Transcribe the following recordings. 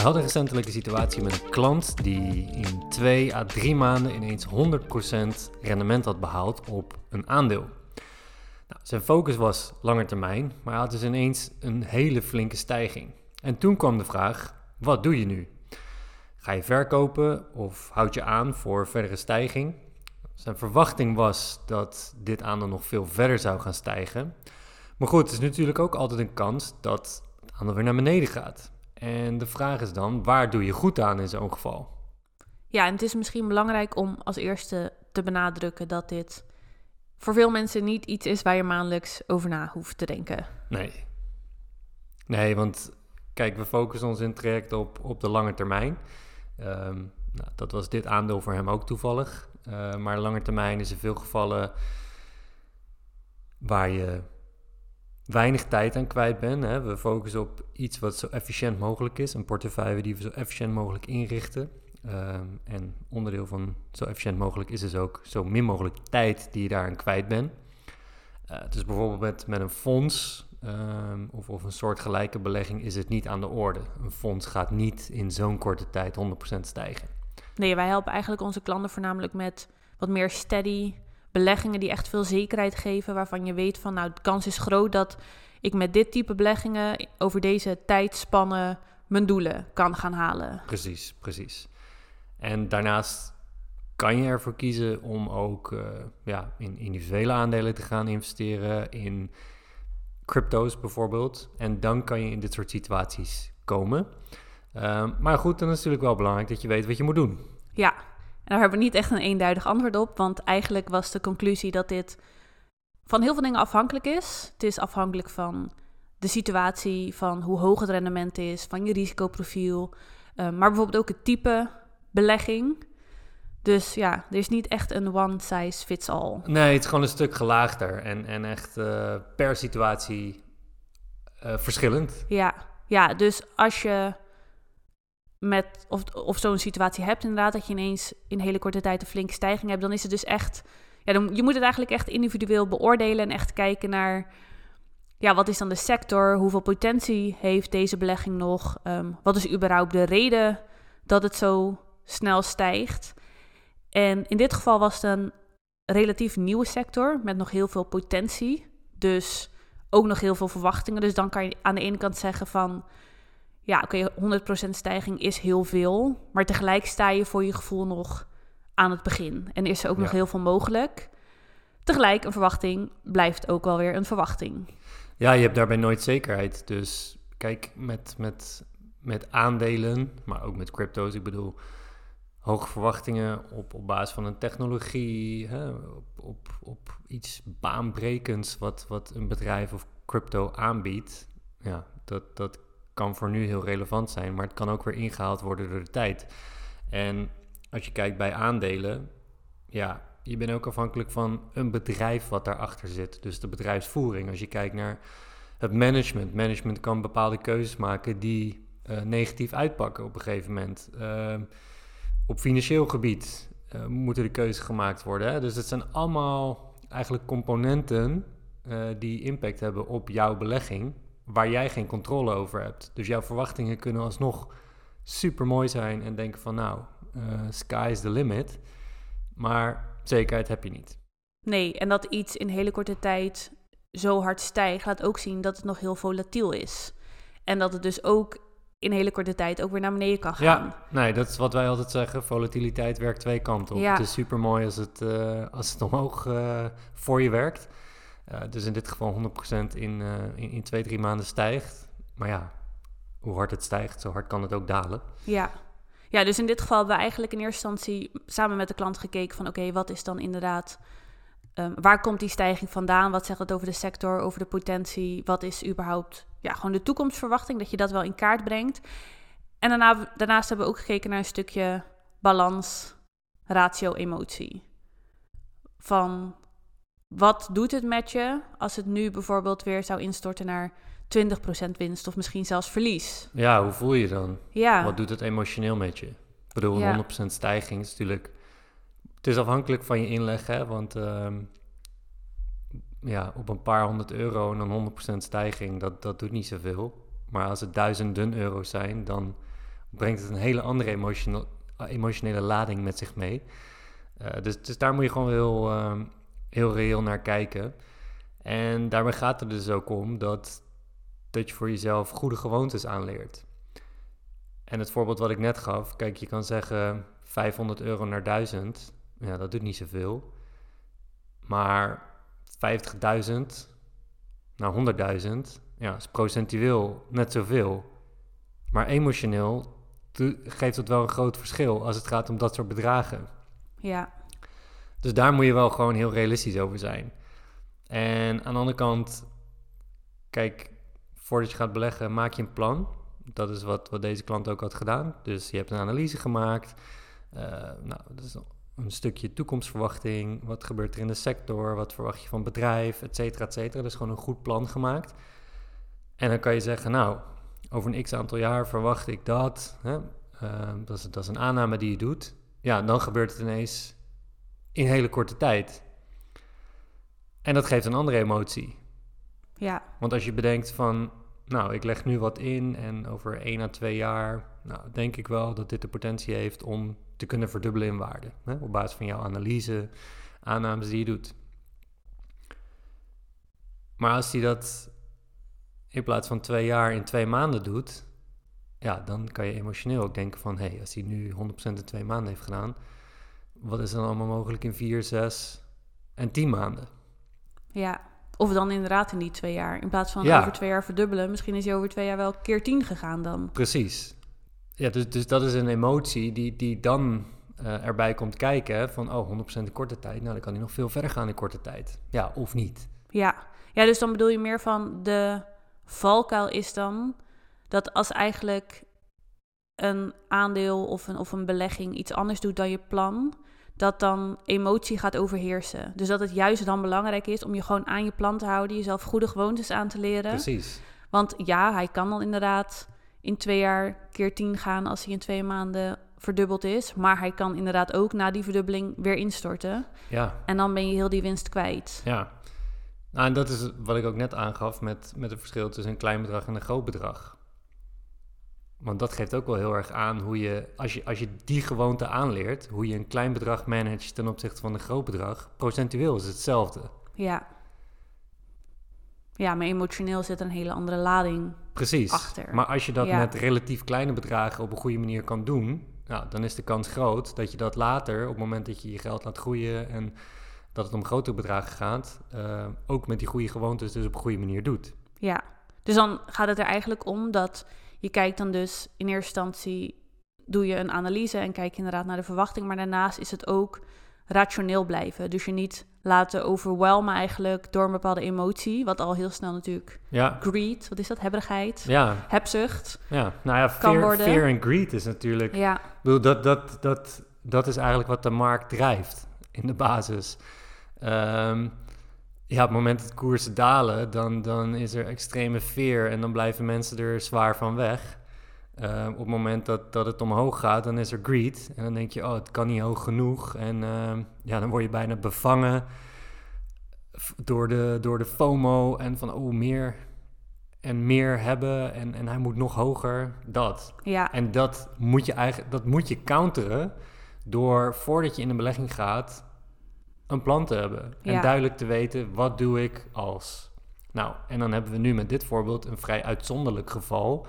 We hadden recentelijk een situatie met een klant die in twee à drie maanden ineens 100% rendement had behaald op een aandeel. Nou, zijn focus was langer termijn, maar hij had dus ineens een hele flinke stijging. En toen kwam de vraag: wat doe je nu? Ga je verkopen of houd je aan voor verdere stijging? Zijn verwachting was dat dit aandeel nog veel verder zou gaan stijgen. Maar goed, het is natuurlijk ook altijd een kans dat het aandeel weer naar beneden gaat. En de vraag is dan, waar doe je goed aan in zo'n geval? Ja, en het is misschien belangrijk om als eerste te benadrukken dat dit voor veel mensen niet iets is waar je maandelijks over na hoeft te denken. Nee. Nee, want kijk, we focussen ons in het traject op, op de lange termijn. Ehm, nou, dat was dit aandeel voor hem ook toevallig. Uh, maar lange termijn is in veel gevallen waar je weinig tijd aan kwijt bent. Hè. We focussen op iets wat zo efficiënt mogelijk is. Een portefeuille die we zo efficiënt mogelijk inrichten. Ehm, en onderdeel van zo efficiënt mogelijk is dus ook zo min mogelijk tijd die je daaraan kwijt bent. Uh, dus bijvoorbeeld met, met een fonds um, of, of een soort gelijke belegging is het niet aan de orde. Een fonds gaat niet in zo'n korte tijd 100% stijgen. Nee, wij helpen eigenlijk onze klanten voornamelijk met wat meer steady beleggingen die echt veel zekerheid geven, waarvan je weet van nou de kans is groot dat ik met dit type beleggingen over deze tijdspannen mijn doelen kan gaan halen. Precies, precies. En daarnaast kan je ervoor kiezen om ook uh, ja, in individuele aandelen te gaan investeren, in crypto's bijvoorbeeld. En dan kan je in dit soort situaties komen. Uh, maar goed, dan is het natuurlijk wel belangrijk dat je weet wat je moet doen. Ja, daar hebben we niet echt een eenduidig antwoord op, want eigenlijk was de conclusie dat dit van heel veel dingen afhankelijk is. Het is afhankelijk van de situatie, van hoe hoog het rendement is, van je risicoprofiel, uh, maar bijvoorbeeld ook het type belegging. Dus ja, er is niet echt een one size fits all. Nee, het is gewoon een stuk gelaagder en, en echt uh, per situatie uh, verschillend. Ja, ja, dus als je met of, of zo'n situatie hebt, inderdaad, dat je ineens in hele korte tijd een flinke stijging hebt, dan is het dus echt. Ja, dan, je moet het eigenlijk echt individueel beoordelen en echt kijken naar. Ja, wat is dan de sector? Hoeveel potentie heeft deze belegging nog? Um, wat is überhaupt de reden dat het zo snel stijgt? En in dit geval was het een relatief nieuwe sector met nog heel veel potentie. Dus ook nog heel veel verwachtingen. Dus dan kan je aan de ene kant zeggen van ja, oké, okay, 100% stijging is heel veel. Maar tegelijk sta je voor je gevoel nog aan het begin. En is er ook nog heel veel mogelijk. Tegelijk, een verwachting blijft ook wel weer een verwachting. Ja, je hebt daarbij nooit zekerheid. Dus kijk, met, met, met aandelen, maar ook met crypto's, ik bedoel, hoge verwachtingen op, op basis van een technologie, hè, op, op, op iets baanbrekends wat, wat een bedrijf of crypto aanbiedt. Ja, dat, dat kan voor nu heel relevant zijn, maar het kan ook weer ingehaald worden door de tijd. En als je kijkt bij aandelen, ja, je bent ook afhankelijk van een bedrijf wat daarachter zit. Dus de bedrijfsvoering. Als je kijkt naar het management. Management kan bepaalde keuzes maken die uh, negatief uitpakken op een gegeven moment. Uh, op financieel gebied uh, moeten de keuzes gemaakt worden. Hè? Dus het zijn allemaal eigenlijk componenten die impact hebben op jouw belegging waar jij geen controle over hebt. Dus jouw verwachtingen kunnen alsnog super mooi zijn en denken van nou, uh, sky is the limit. Maar zekerheid heb je niet. Nee, en dat iets in hele korte tijd zo hard stijgt, laat ook zien dat het nog heel volatiel is. En dat het dus ook in hele korte tijd ook weer naar beneden kan gaan. Ja, nee, dat is wat wij altijd zeggen. Volatiliteit werkt twee kanten op. Ja. Het is super mooi als het, uh, als het omhoog uh, voor je werkt. Uh, dus in dit geval 100% in, uh, in, in, twee, drie maanden stijgt. Maar ja, hoe hard het stijgt, zo hard kan het ook dalen. Ja, ja dus in dit geval hebben we eigenlijk in eerste instantie samen met de klant gekeken van... oké, wat is dan inderdaad... Um, waar komt die stijging vandaan? Wat zegt het over de sector, over de potentie? Wat is überhaupt ja, gewoon de toekomstverwachting? Dat je dat wel in kaart brengt. En daarna, daarnaast hebben we ook gekeken naar een stukje balans, ratio, emotie. Van wat doet het met je als het nu bijvoorbeeld weer zou instorten naar 20% winst of misschien zelfs verlies? Ja, hoe voel je dan? Ja. Wat doet het emotioneel met je? Ik bedoel, ja. 100% stijging is natuurlijk... Het is afhankelijk van je inleg, hè? Want um, ja, op een paar honderd euro en dan 100% stijging, dat, dat doet niet zoveel. Maar als het duizenden euro's zijn, dan brengt het een hele andere emotionele, emotionele lading met zich mee. Uh, dus, dus daar moet je gewoon heel, uh, heel reëel naar kijken. En daarbij gaat het dus ook om dat, dat je voor jezelf goede gewoontes aanleert. En het voorbeeld wat ik net gaf, kijk, je kan zeggen 500 euro naar 1000. Ja, dat doet niet zoveel. Maar 50.000 naar 100.000, ja, is procentueel net zoveel. Maar emotioneel geeft het wel een groot verschil als het gaat om dat soort bedragen. Ja. Dus daar moet je wel gewoon heel realistisch over zijn. En aan de andere kant, kijk, voordat je gaat beleggen, maak je een plan. Dat is wat, wat deze klant ook had gedaan. Dus je hebt een analyse gemaakt. Uh, nou, dat is een stukje toekomstverwachting. Wat gebeurt er in de sector? Wat verwacht je van bedrijf? Et cetera, et cetera. Dus gewoon een goed plan gemaakt. En dan kan je zeggen, nou, over een x aantal jaar verwacht ik dat. Hè? Uh, dat, is, dat is een aanname die je doet. Ja, dan gebeurt het ineens in hele korte tijd. En dat geeft een andere emotie. Ja. Want als je bedenkt van, nou, ik leg nu wat in en over 1 à 2 jaar, nou, denk ik wel dat dit de potentie heeft om te kunnen verdubbelen in waarde. Hè? Op basis van jouw analyse, aannames die je doet. Maar als hij dat in plaats van twee jaar in twee maanden doet, ja, dan kan je emotioneel ook denken van, hé, hey, als hij nu 100% in twee maanden heeft gedaan, wat is dan allemaal mogelijk in vier, zes en tien maanden? Ja, of dan inderdaad in die twee jaar. In plaats van over twee jaar verdubbelen, misschien is hij over twee jaar wel keer tien gegaan dan. Precies. Ja, dus, dus dat is een emotie die, die dan uh, erbij komt kijken van, oh, 100% in korte tijd. Nou, dan kan hij nog veel verder gaan in korte tijd. Ja, of niet. Ja. ja, dus dan bedoel je meer van de valkuil is dan dat als eigenlijk een aandeel of een, of een belegging iets anders doet dan je plan, dat dan emotie gaat overheersen. Dus dat het juist dan belangrijk is om je gewoon aan je plan te houden, jezelf goede gewoontes aan te leren. Precies. Want ja, hij kan dan inderdaad in twee jaar keer tien gaan als hij in twee maanden verdubbeld is. Maar hij kan inderdaad ook na die verdubbeling weer instorten. Ja. En dan ben je heel die winst kwijt. Ja. Nou, en dat is wat ik ook net aangaf met, met het verschil tussen een klein bedrag en een groot bedrag. Want dat geeft ook wel heel erg aan hoe je als, je, als je die gewoonte aanleert, hoe je een klein bedrag managt ten opzichte van een groot bedrag, procentueel is hetzelfde. Ja. Ja, maar emotioneel zit een hele andere lading Precies. achter. Maar als je dat met relatief kleine bedragen op een goede manier kan doen, nou, dan is de kans groot dat je dat later, op het moment dat je je geld laat groeien en dat het om grotere bedragen gaat, uh, ook met die goede gewoontes dus op een goede manier doet. Ja, dus dan gaat het er eigenlijk om dat je kijkt dan dus in eerste instantie, doe je een analyse en kijk je inderdaad naar de verwachting, maar daarnaast is het ook rationeel blijven. Dus je niet laten overwhelmen eigenlijk door een bepaalde emotie, wat al heel snel natuurlijk ja. greed, wat is dat, hebberigheid, ja. hebzucht. Ja, nou ja, fear, fear en greed is natuurlijk, ja. ik bedoel, dat, dat, dat, dat is eigenlijk wat de markt drijft in de basis. Um, ja, op het moment dat koersen dalen, dan, dan is er extreme veer en dan blijven mensen er zwaar van weg. Uh, op het moment dat, dat het omhoog gaat, dan is er greed. En dan denk je, oh, het kan niet hoog genoeg. En uh, ja, dan word je bijna bevangen door de, door de FOMO en van, oh, meer en meer hebben en, en hij moet nog hoger. Dat. Ja. En dat moet je eigenlijk, dat moet je counteren door voordat je in een belegging gaat een plan te hebben. En duidelijk te weten, wat doe ik als... Nou, en dan hebben we nu met dit voorbeeld een vrij uitzonderlijk geval.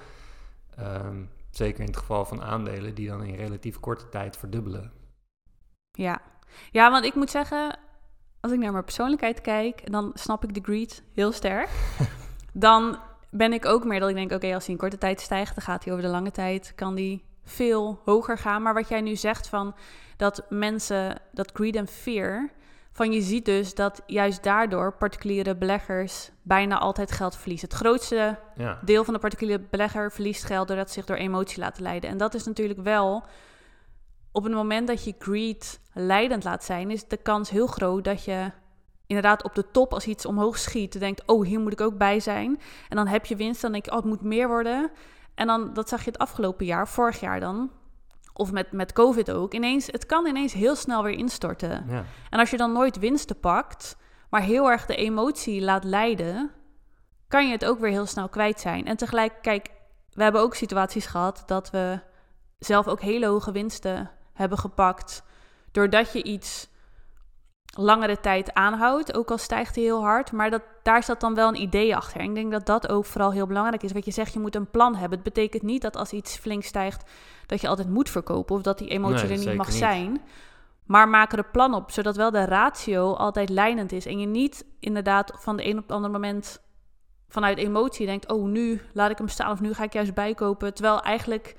Um, zeker in het geval van aandelen die dan in relatief korte tijd verdubbelen. Ja, ja want ik moet zeggen, als ik naar mijn persoonlijkheid kijk, dan snap ik de greed heel sterk. dan ben ik ook meer dat ik denk, oké, als hij in korte tijd stijgt, dan gaat hij over de lange tijd, kan die veel hoger gaan. Maar wat jij nu zegt van dat mensen, dat greed en fear, van je ziet dus dat juist daardoor particuliere beleggers bijna altijd geld verliezen. Het grootste ja. deel van de particuliere belegger verliest geld doordat ze zich door emotie laten leiden. En dat is natuurlijk wel op het moment dat je greed leidend laat zijn, is de kans heel groot dat je inderdaad op de top als iets omhoog schiet, denkt, oh, hier moet ik ook bij zijn. En dan heb je winst, dan denk je, oh, het moet meer worden. En dan, dat zag je het afgelopen jaar, vorig jaar dan, of met, met COVID ook, ineens, het kan ineens heel snel weer instorten. Ja. En als je dan nooit winsten pakt, maar heel erg de emotie laat leiden, kan je het ook weer heel snel kwijt zijn. En tegelijk, kijk, we hebben ook situaties gehad dat we zelf ook hele hoge winsten hebben gepakt. Doordat je iets langere tijd aanhoudt, ook al stijgt hij heel hard. Maar dat, daar zat dan wel een idee achter. En ik denk dat dat ook vooral heel belangrijk is. Wat je zegt, je moet een plan hebben. Het betekent niet dat als iets flink stijgt, dat je altijd moet verkopen of dat die emotie Nee, er niet mag niet. zijn. Maar maak er een plan op, zodat wel de ratio altijd lijnend is. En je niet inderdaad van de een op het andere moment vanuit emotie denkt: oh, nu laat ik hem staan of nu ga ik juist bijkopen. Terwijl eigenlijk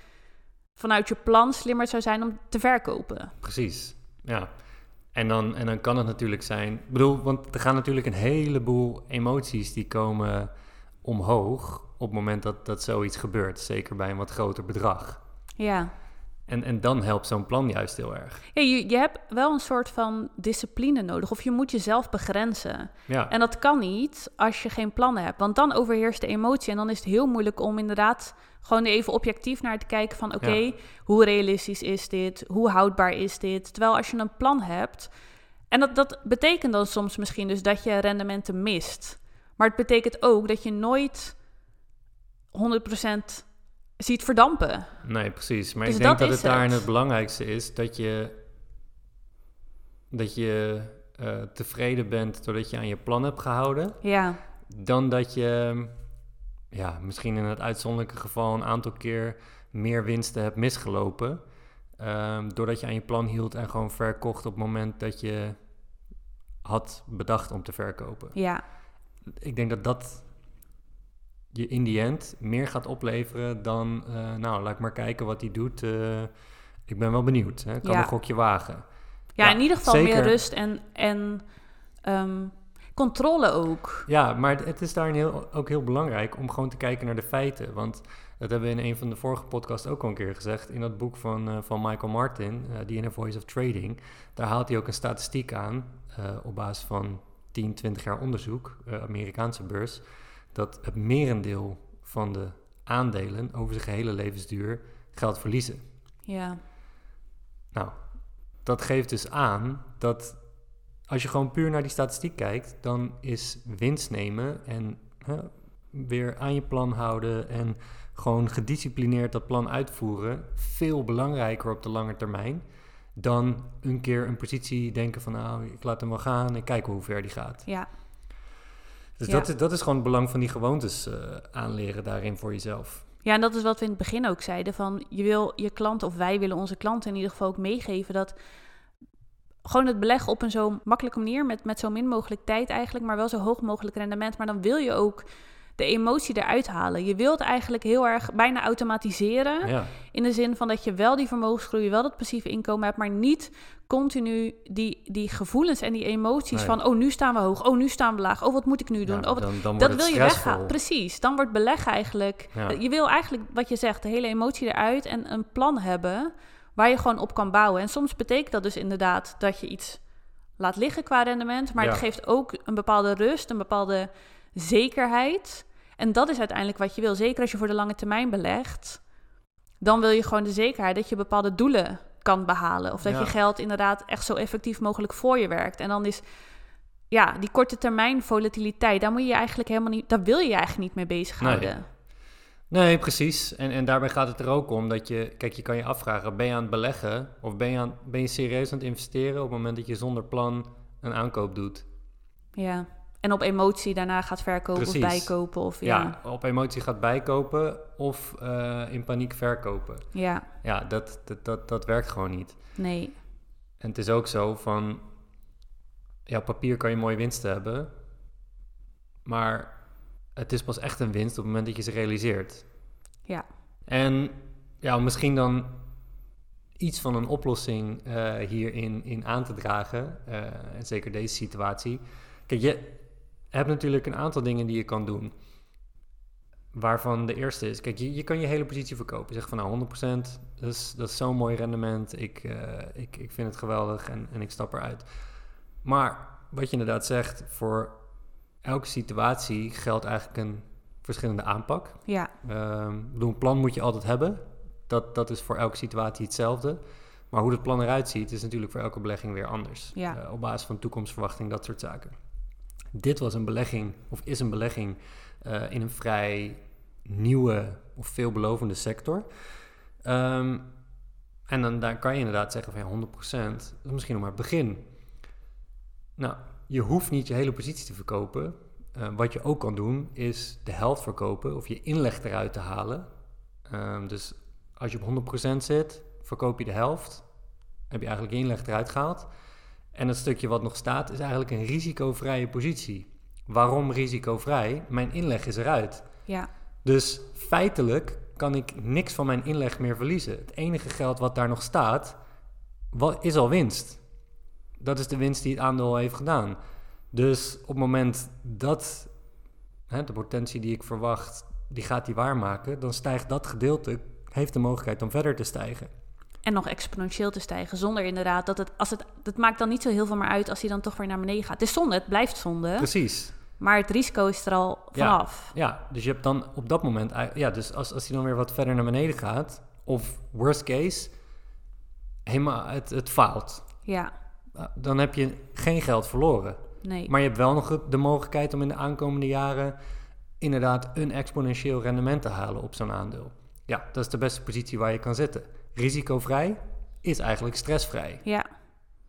vanuit je plan slimmer zou zijn om te verkopen. Precies, ja. En dan, en dan kan het natuurlijk zijn... Ik bedoel, want er gaan natuurlijk een heleboel emoties die komen omhoog... op het moment dat, dat zoiets gebeurt. Zeker bij een wat groter bedrag. Ja. En, en dan helpt zo'n plan juist heel erg. Ja, je, je hebt wel een soort van discipline nodig. Of je moet jezelf begrenzen. Ja, En dat kan niet als je geen plannen hebt. Want dan overheerst de emotie. En dan is het heel moeilijk om inderdaad gewoon even objectief naar te kijken van... oké, Ja. hoe realistisch is dit? Hoe houdbaar is dit? Terwijl als je een plan hebt... En dat, dat betekent dan soms misschien dus dat je rendementen mist. Maar het betekent ook dat je nooit 100% ziet verdampen. nee, precies. Maar Dus ik denk dat het daarin het. het belangrijkste is... dat je, dat je eh, tevreden bent doordat je aan je plan hebt gehouden... Ja, dan dat je ja, misschien in het uitzonderlijke geval een aantal keer meer winsten hebt misgelopen. ehm, doordat je aan je plan hield en gewoon verkocht op het moment dat je had bedacht om te verkopen. ja, Ik denk dat dat je in die end meer gaat opleveren dan, eh, nou, laat ik maar kijken wat hij doet. eh, ik ben wel benieuwd. Hè? Kan Ja. een gokje wagen. ja, Ja, in ieder geval zeker. meer rust en, en ehm, controle ook. Ja, maar het- het is daarin heel, ook heel belangrijk om gewoon te kijken naar de feiten. Want dat hebben we in een van de vorige podcasts ook al een keer gezegd. In dat boek van, eh, van Michael Martin, eh The Inner Voice of Trading, daar haalt hij ook een statistiek aan op basis van 10, 20 jaar onderzoek, Amerikaanse beurs, dat het merendeel van de aandelen over zijn gehele levensduur geld verliezen. Ja, Nou, dat geeft dus aan dat als je gewoon puur naar die statistiek kijkt, dan is winst nemen en hè, weer aan je plan houden en gewoon gedisciplineerd dat plan uitvoeren veel belangrijker op de lange termijn dan een keer een positie denken van nou, ik laat hem wel gaan en kijken hoe ver die gaat. ja, Dus Ja. dat, is, dat is gewoon het belang van die gewoontes eh, aanleren daarin voor jezelf. Ja, en dat is wat we in het begin ook zeiden. Van je wil je klanten, of wij willen onze klanten in ieder geval ook meegeven dat gewoon het beleggen op een zo makkelijke manier, met, met zo min mogelijk tijd eigenlijk, maar wel zo hoog mogelijk rendement. Maar dan wil je ook de emotie eruit halen. Je wilt eigenlijk heel erg bijna automatiseren. Ja, In de zin van dat je wel die vermogensgroei, wel dat passieve inkomen hebt, maar niet continu die, die gevoelens en die emoties Nee. van, oh nu staan we hoog, oh nu staan we laag, oh wat moet ik nu doen? Ja, oh, wat, dan, dat wil je weghalen. Precies. Dan wordt beleggen eigenlijk. Ja. Je wil eigenlijk, wat je zegt, de hele emotie eruit en een plan hebben waar je gewoon op kan bouwen. En soms betekent dat dus inderdaad dat je iets laat liggen qua rendement. Maar het geeft ook een bepaalde rust, een bepaalde zekerheid. En dat is uiteindelijk wat je wil. Zeker als je voor de lange termijn belegt. Dan wil je gewoon de zekerheid dat je bepaalde doelen kan behalen. Of dat Ja. je geld inderdaad echt zo effectief mogelijk voor je werkt. En dan is ja, die korte termijn volatiliteit, daar moet je je eigenlijk helemaal niet, daar wil je je eigenlijk niet mee bezighouden. Nee, precies. En, en daarbij gaat het er ook om dat je, kijk, je kan je afvragen, ben je aan het beleggen of ben je, aan, ben je serieus aan het investeren op het moment dat je zonder plan een aankoop doet? Ja. En op emotie daarna gaat verkopen Precies. of bijkopen of ja. Ja, op emotie gaat bijkopen of eh, in paniek verkopen. Ja, Ja, dat, dat, dat, dat werkt gewoon niet. nee. En het is ook zo van, ja, op papier kan je mooie winsten hebben, maar het is pas echt een winst op het moment dat je ze realiseert. Ja. En ja, misschien dan iets van een oplossing eh, hierin in aan te dragen, eh, en zeker deze situatie. Kijk, je hebt natuurlijk een aantal dingen die je kan doen. Waarvan de eerste is, kijk, je, je kan je hele positie verkopen. Zeg van nou 100%, dat is, dat is zo'n mooi rendement. Ik, eh, ik, ik vind het geweldig en, en ik stap eruit. Maar wat je inderdaad zegt, voor elke situatie geldt eigenlijk een verschillende aanpak. Ja, Ehm, bedoel, een plan moet je altijd hebben. Dat, dat is voor elke situatie hetzelfde. Maar hoe het plan eruit ziet, is natuurlijk voor elke belegging weer anders. Ja. Eh, op basis van toekomstverwachting, dat soort zaken. Dit was een belegging, of is een belegging, eh, in een vrij nieuwe of veelbelovende sector. Ehm, En dan daar kan je inderdaad zeggen van ja, 100%, dat is misschien nog maar het begin. Nou, je hoeft niet je hele positie te verkopen. Uh, wat je ook kan doen, is de helft verkopen of je inleg eruit te halen. Uh, dus als je op 100% zit, verkoop je de helft. Heb je eigenlijk je inleg eruit gehaald. En het stukje wat nog staat, is eigenlijk een risicovrije positie. Waarom risicovrij? Mijn inleg is eruit. Ja. Dus feitelijk kan ik niks van mijn inleg meer verliezen. Het enige geld wat daar nog staat, wat, is al winst. Dat is de winst die het aandeel heeft gedaan. Dus op het moment dat hè, de potentie die ik verwacht, die gaat die waarmaken, dan stijgt dat gedeelte, heeft de mogelijkheid om verder te stijgen. En nog exponentieel te stijgen, zonder inderdaad dat het, als het, het maakt dan niet zo heel veel meer uit als hij dan toch weer naar beneden gaat. Het is zonde, het blijft zonde. Precies. Maar het risico is er al vanaf. Ja, ja, dus je hebt dan op dat moment... Ja, dus als, als hij dan weer wat verder naar beneden gaat... of worst case, helemaal het, het faalt. Ja. Dan heb je geen geld verloren. Nee. Maar je hebt wel nog de mogelijkheid om in de aankomende jaren... inderdaad een exponentieel rendement te halen op zo'n aandeel. Ja, dat is de beste positie waar je kan zitten. Risicovrij is eigenlijk stressvrij. Ja.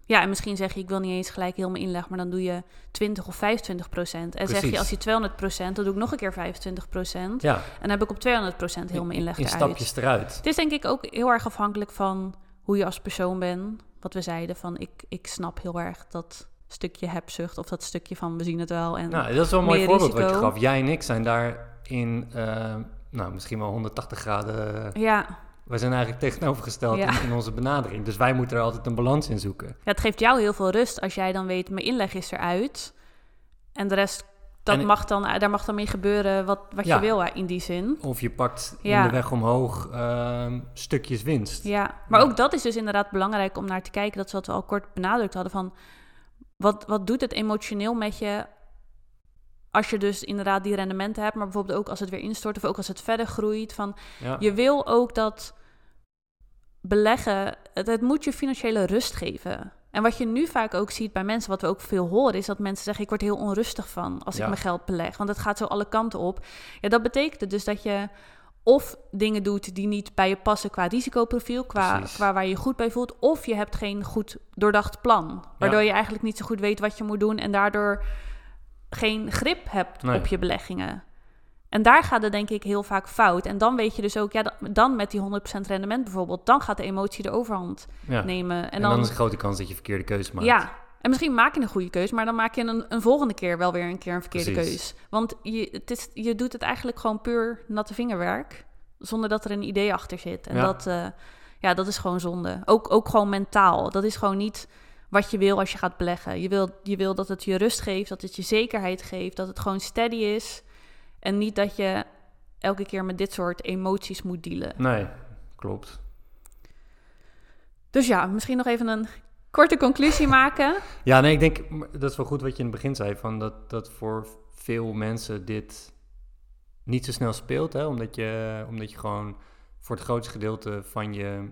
Ja, en misschien zeg je, ik wil niet eens gelijk heel mijn inleg, maar dan doe je 20 of 25 procent. En zeg je, als je 200 procent, dan doe ik nog een keer 25 procent. Ja. En dan heb ik op 200 procent heel mijn inleg in, in stapjes eruit. Het is denk ik ook heel erg afhankelijk van hoe je als persoon bent. Wat we zeiden, van ik, ik snap heel erg dat stukje hebzucht of dat stukje van we zien het wel. En nou, dat is wel een mooi voorbeeld wat je gaf. Jij en ik zijn daar in, uh, nou, misschien wel 180 graden... Ja wij zijn eigenlijk tegenovergesteld in, in, onze benadering. Dus wij moeten er altijd een balans in zoeken. Ja, het geeft jou heel veel rust als jij dan weet, mijn inleg is eruit. En de rest, dat mag dan, daar mag dan mee gebeuren wat, wat je wil in die zin. Of je pakt in de weg omhoog uh, stukjes winst. Ja, maar ook dat is dus inderdaad belangrijk om naar te kijken. Dat is wat we al kort benadrukt hadden van... Wat, wat doet het emotioneel met je als je dus inderdaad die rendementen hebt, maar bijvoorbeeld ook als het weer instort of ook als het verder groeit. Van, Je wil ook dat beleggen, het, het, moet je financiële rust geven. En wat je nu vaak ook ziet bij mensen, wat we ook veel horen, is dat mensen zeggen: Ik word heel onrustig van als ik mijn geld beleg, want het gaat zo alle kanten op. Ja, dat betekent dus dat je of dingen doet die niet bij je passen qua risicoprofiel, qua, qua waar je je goed bij voelt, of je hebt geen goed doordacht plan, waardoor je eigenlijk niet zo goed weet wat je moet doen en daardoor geen grip hebt op je beleggingen. En daar gaat het denk ik heel vaak fout. En dan weet je dus ook, ja, dan met die 100% rendement bijvoorbeeld, dan gaat de emotie de overhand nemen. En, dan, is een grote kans dat je verkeerde keuze maakt. Ja, en misschien maak je een goede keuze, maar dan maak je een, een volgende keer wel weer een keer een verkeerde keuze. Want je, het is, je doet het eigenlijk gewoon puur natte vingerwerk, zonder dat er een idee achter zit. En dat, uh, ja, dat is gewoon zonde. Ook, ook gewoon mentaal. Dat is gewoon niet wat je wil als je gaat beleggen. Je wil, je wil dat het je rust geeft, dat het je zekerheid geeft, dat het gewoon steady is. En niet dat je elke keer met dit soort emoties moet dealen. Nee, klopt. Dus ja, misschien nog even een korte conclusie maken. Ja, nee, ik denk dat is wel goed wat je in het begin zei, van dat, dat voor veel mensen dit niet zo snel speelt, hè, omdat, je, omdat je gewoon voor het grootste gedeelte van je,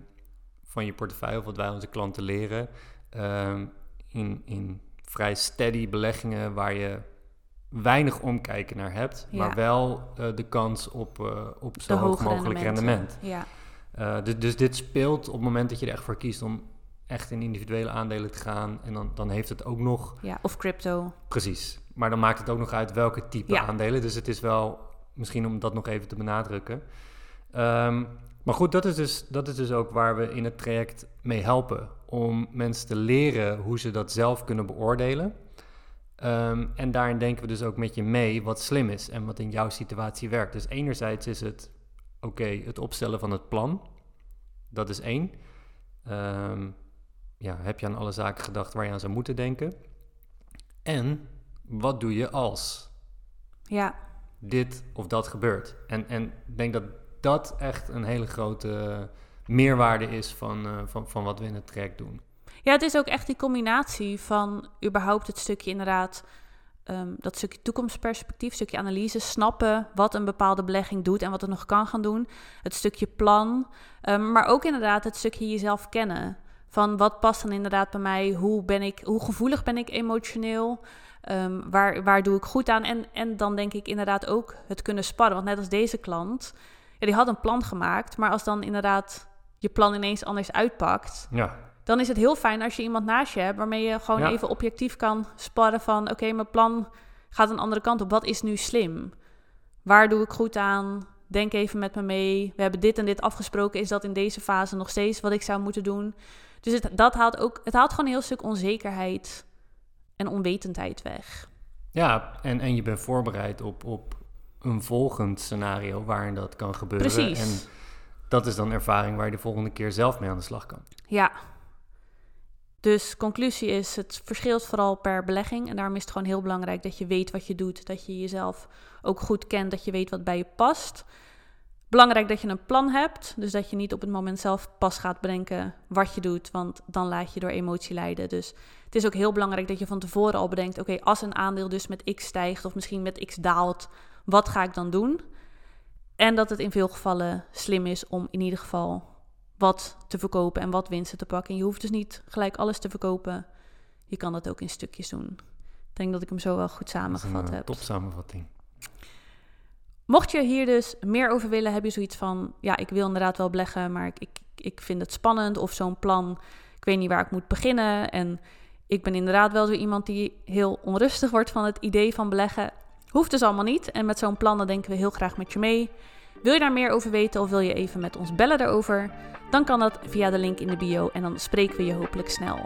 van je portefeuille, of wat wij onze klanten leren, Ehm, in, in vrij steady beleggingen waar je weinig omkijken naar hebt, maar wel uh, de kans op, uh, op zo hoog mogelijk rendement. Ja. Uh, dus, dus dit speelt op het moment dat je er echt voor kiest om echt in individuele aandelen te gaan. En dan, dan heeft het ook nog. Ja, of crypto. Precies. Maar dan maakt het ook nog uit welke type aandelen. Dus het is wel misschien om dat nog even te benadrukken. Um, maar goed, dat is, dus, dat is dus ook waar we in het traject mee helpen. Om mensen te leren hoe ze dat zelf kunnen beoordelen. Ehm, en daarin denken we dus ook met je mee wat slim is en wat in jouw situatie werkt. Dus enerzijds is het, oké, het opstellen van het plan. Dat is één. Ehm, ja, heb je aan alle zaken gedacht waar je aan zou moeten denken? En wat doe je als ja. dit of dat gebeurt? En, en ik denk dat dat echt een hele grote meerwaarde is van, uh, van, van wat we in het traject doen. Ja, het is ook echt die combinatie van überhaupt het stukje inderdaad... Um, dat stukje toekomstperspectief, stukje analyse, snappen wat een bepaalde belegging doet en wat het nog kan gaan doen. Het stukje plan, um, maar ook inderdaad het stukje jezelf kennen. Van wat past dan inderdaad bij mij? Hoe, ben ik, hoe gevoelig ben ik emotioneel? Um, waar, waar doe ik goed aan? En, en dan denk ik inderdaad ook het kunnen sparren. Want net als deze klant, ja, die had een plan gemaakt, maar als dan inderdaad je plan ineens anders uitpakt. Ja, Dan is het heel fijn als je iemand naast je hebt waarmee je gewoon Ja. even objectief kan sparren van oké, mijn plan gaat een andere kant op. Wat is nu slim? Waar doe ik goed aan? Denk even met me mee. We hebben dit en dit afgesproken. Is dat in deze fase nog steeds wat ik zou moeten doen? Dus het, dat haalt ook, het haalt gewoon een heel stuk onzekerheid en onwetendheid weg. ja en, en je bent voorbereid op, op een volgend scenario waarin dat kan gebeuren. Precies. En dat is dan ervaring waar je de volgende keer zelf mee aan de slag kan. Ja. Dus conclusie is, het verschilt vooral per belegging. En daarom is het gewoon heel belangrijk dat je weet wat je doet. Dat je jezelf ook goed kent, dat je weet wat bij je past. Belangrijk dat je een plan hebt. Dus dat je niet op het moment zelf pas gaat bedenken wat je doet. Want dan laat je door emotie leiden. Dus het is ook heel belangrijk dat je van tevoren al bedenkt... oké, als een aandeel dus met x stijgt of misschien met x daalt... wat ga ik dan doen? En dat het in veel gevallen slim is om in ieder geval wat te verkopen en wat winsten te pakken. En je hoeft dus niet gelijk alles te verkopen. Je kan dat ook in stukjes doen. Ik denk dat ik hem zo wel goed een samengevat eh, heb. top samenvatting. Mocht je hier dus meer over willen, heb je zoiets van... ja, ik wil inderdaad wel beleggen, maar ik, ik, ik vind het spannend. Of zo'n plan, ik weet niet waar ik moet beginnen. En ik ben inderdaad wel zo iemand die heel onrustig wordt van het idee van beleggen. Hoeft dus allemaal niet. En met zo'n plan dan denken we heel graag met je mee. Wil je daar meer over weten of wil je even met ons bellen daarover? Dan kan dat via de link in de bio en dan spreken we je hopelijk snel.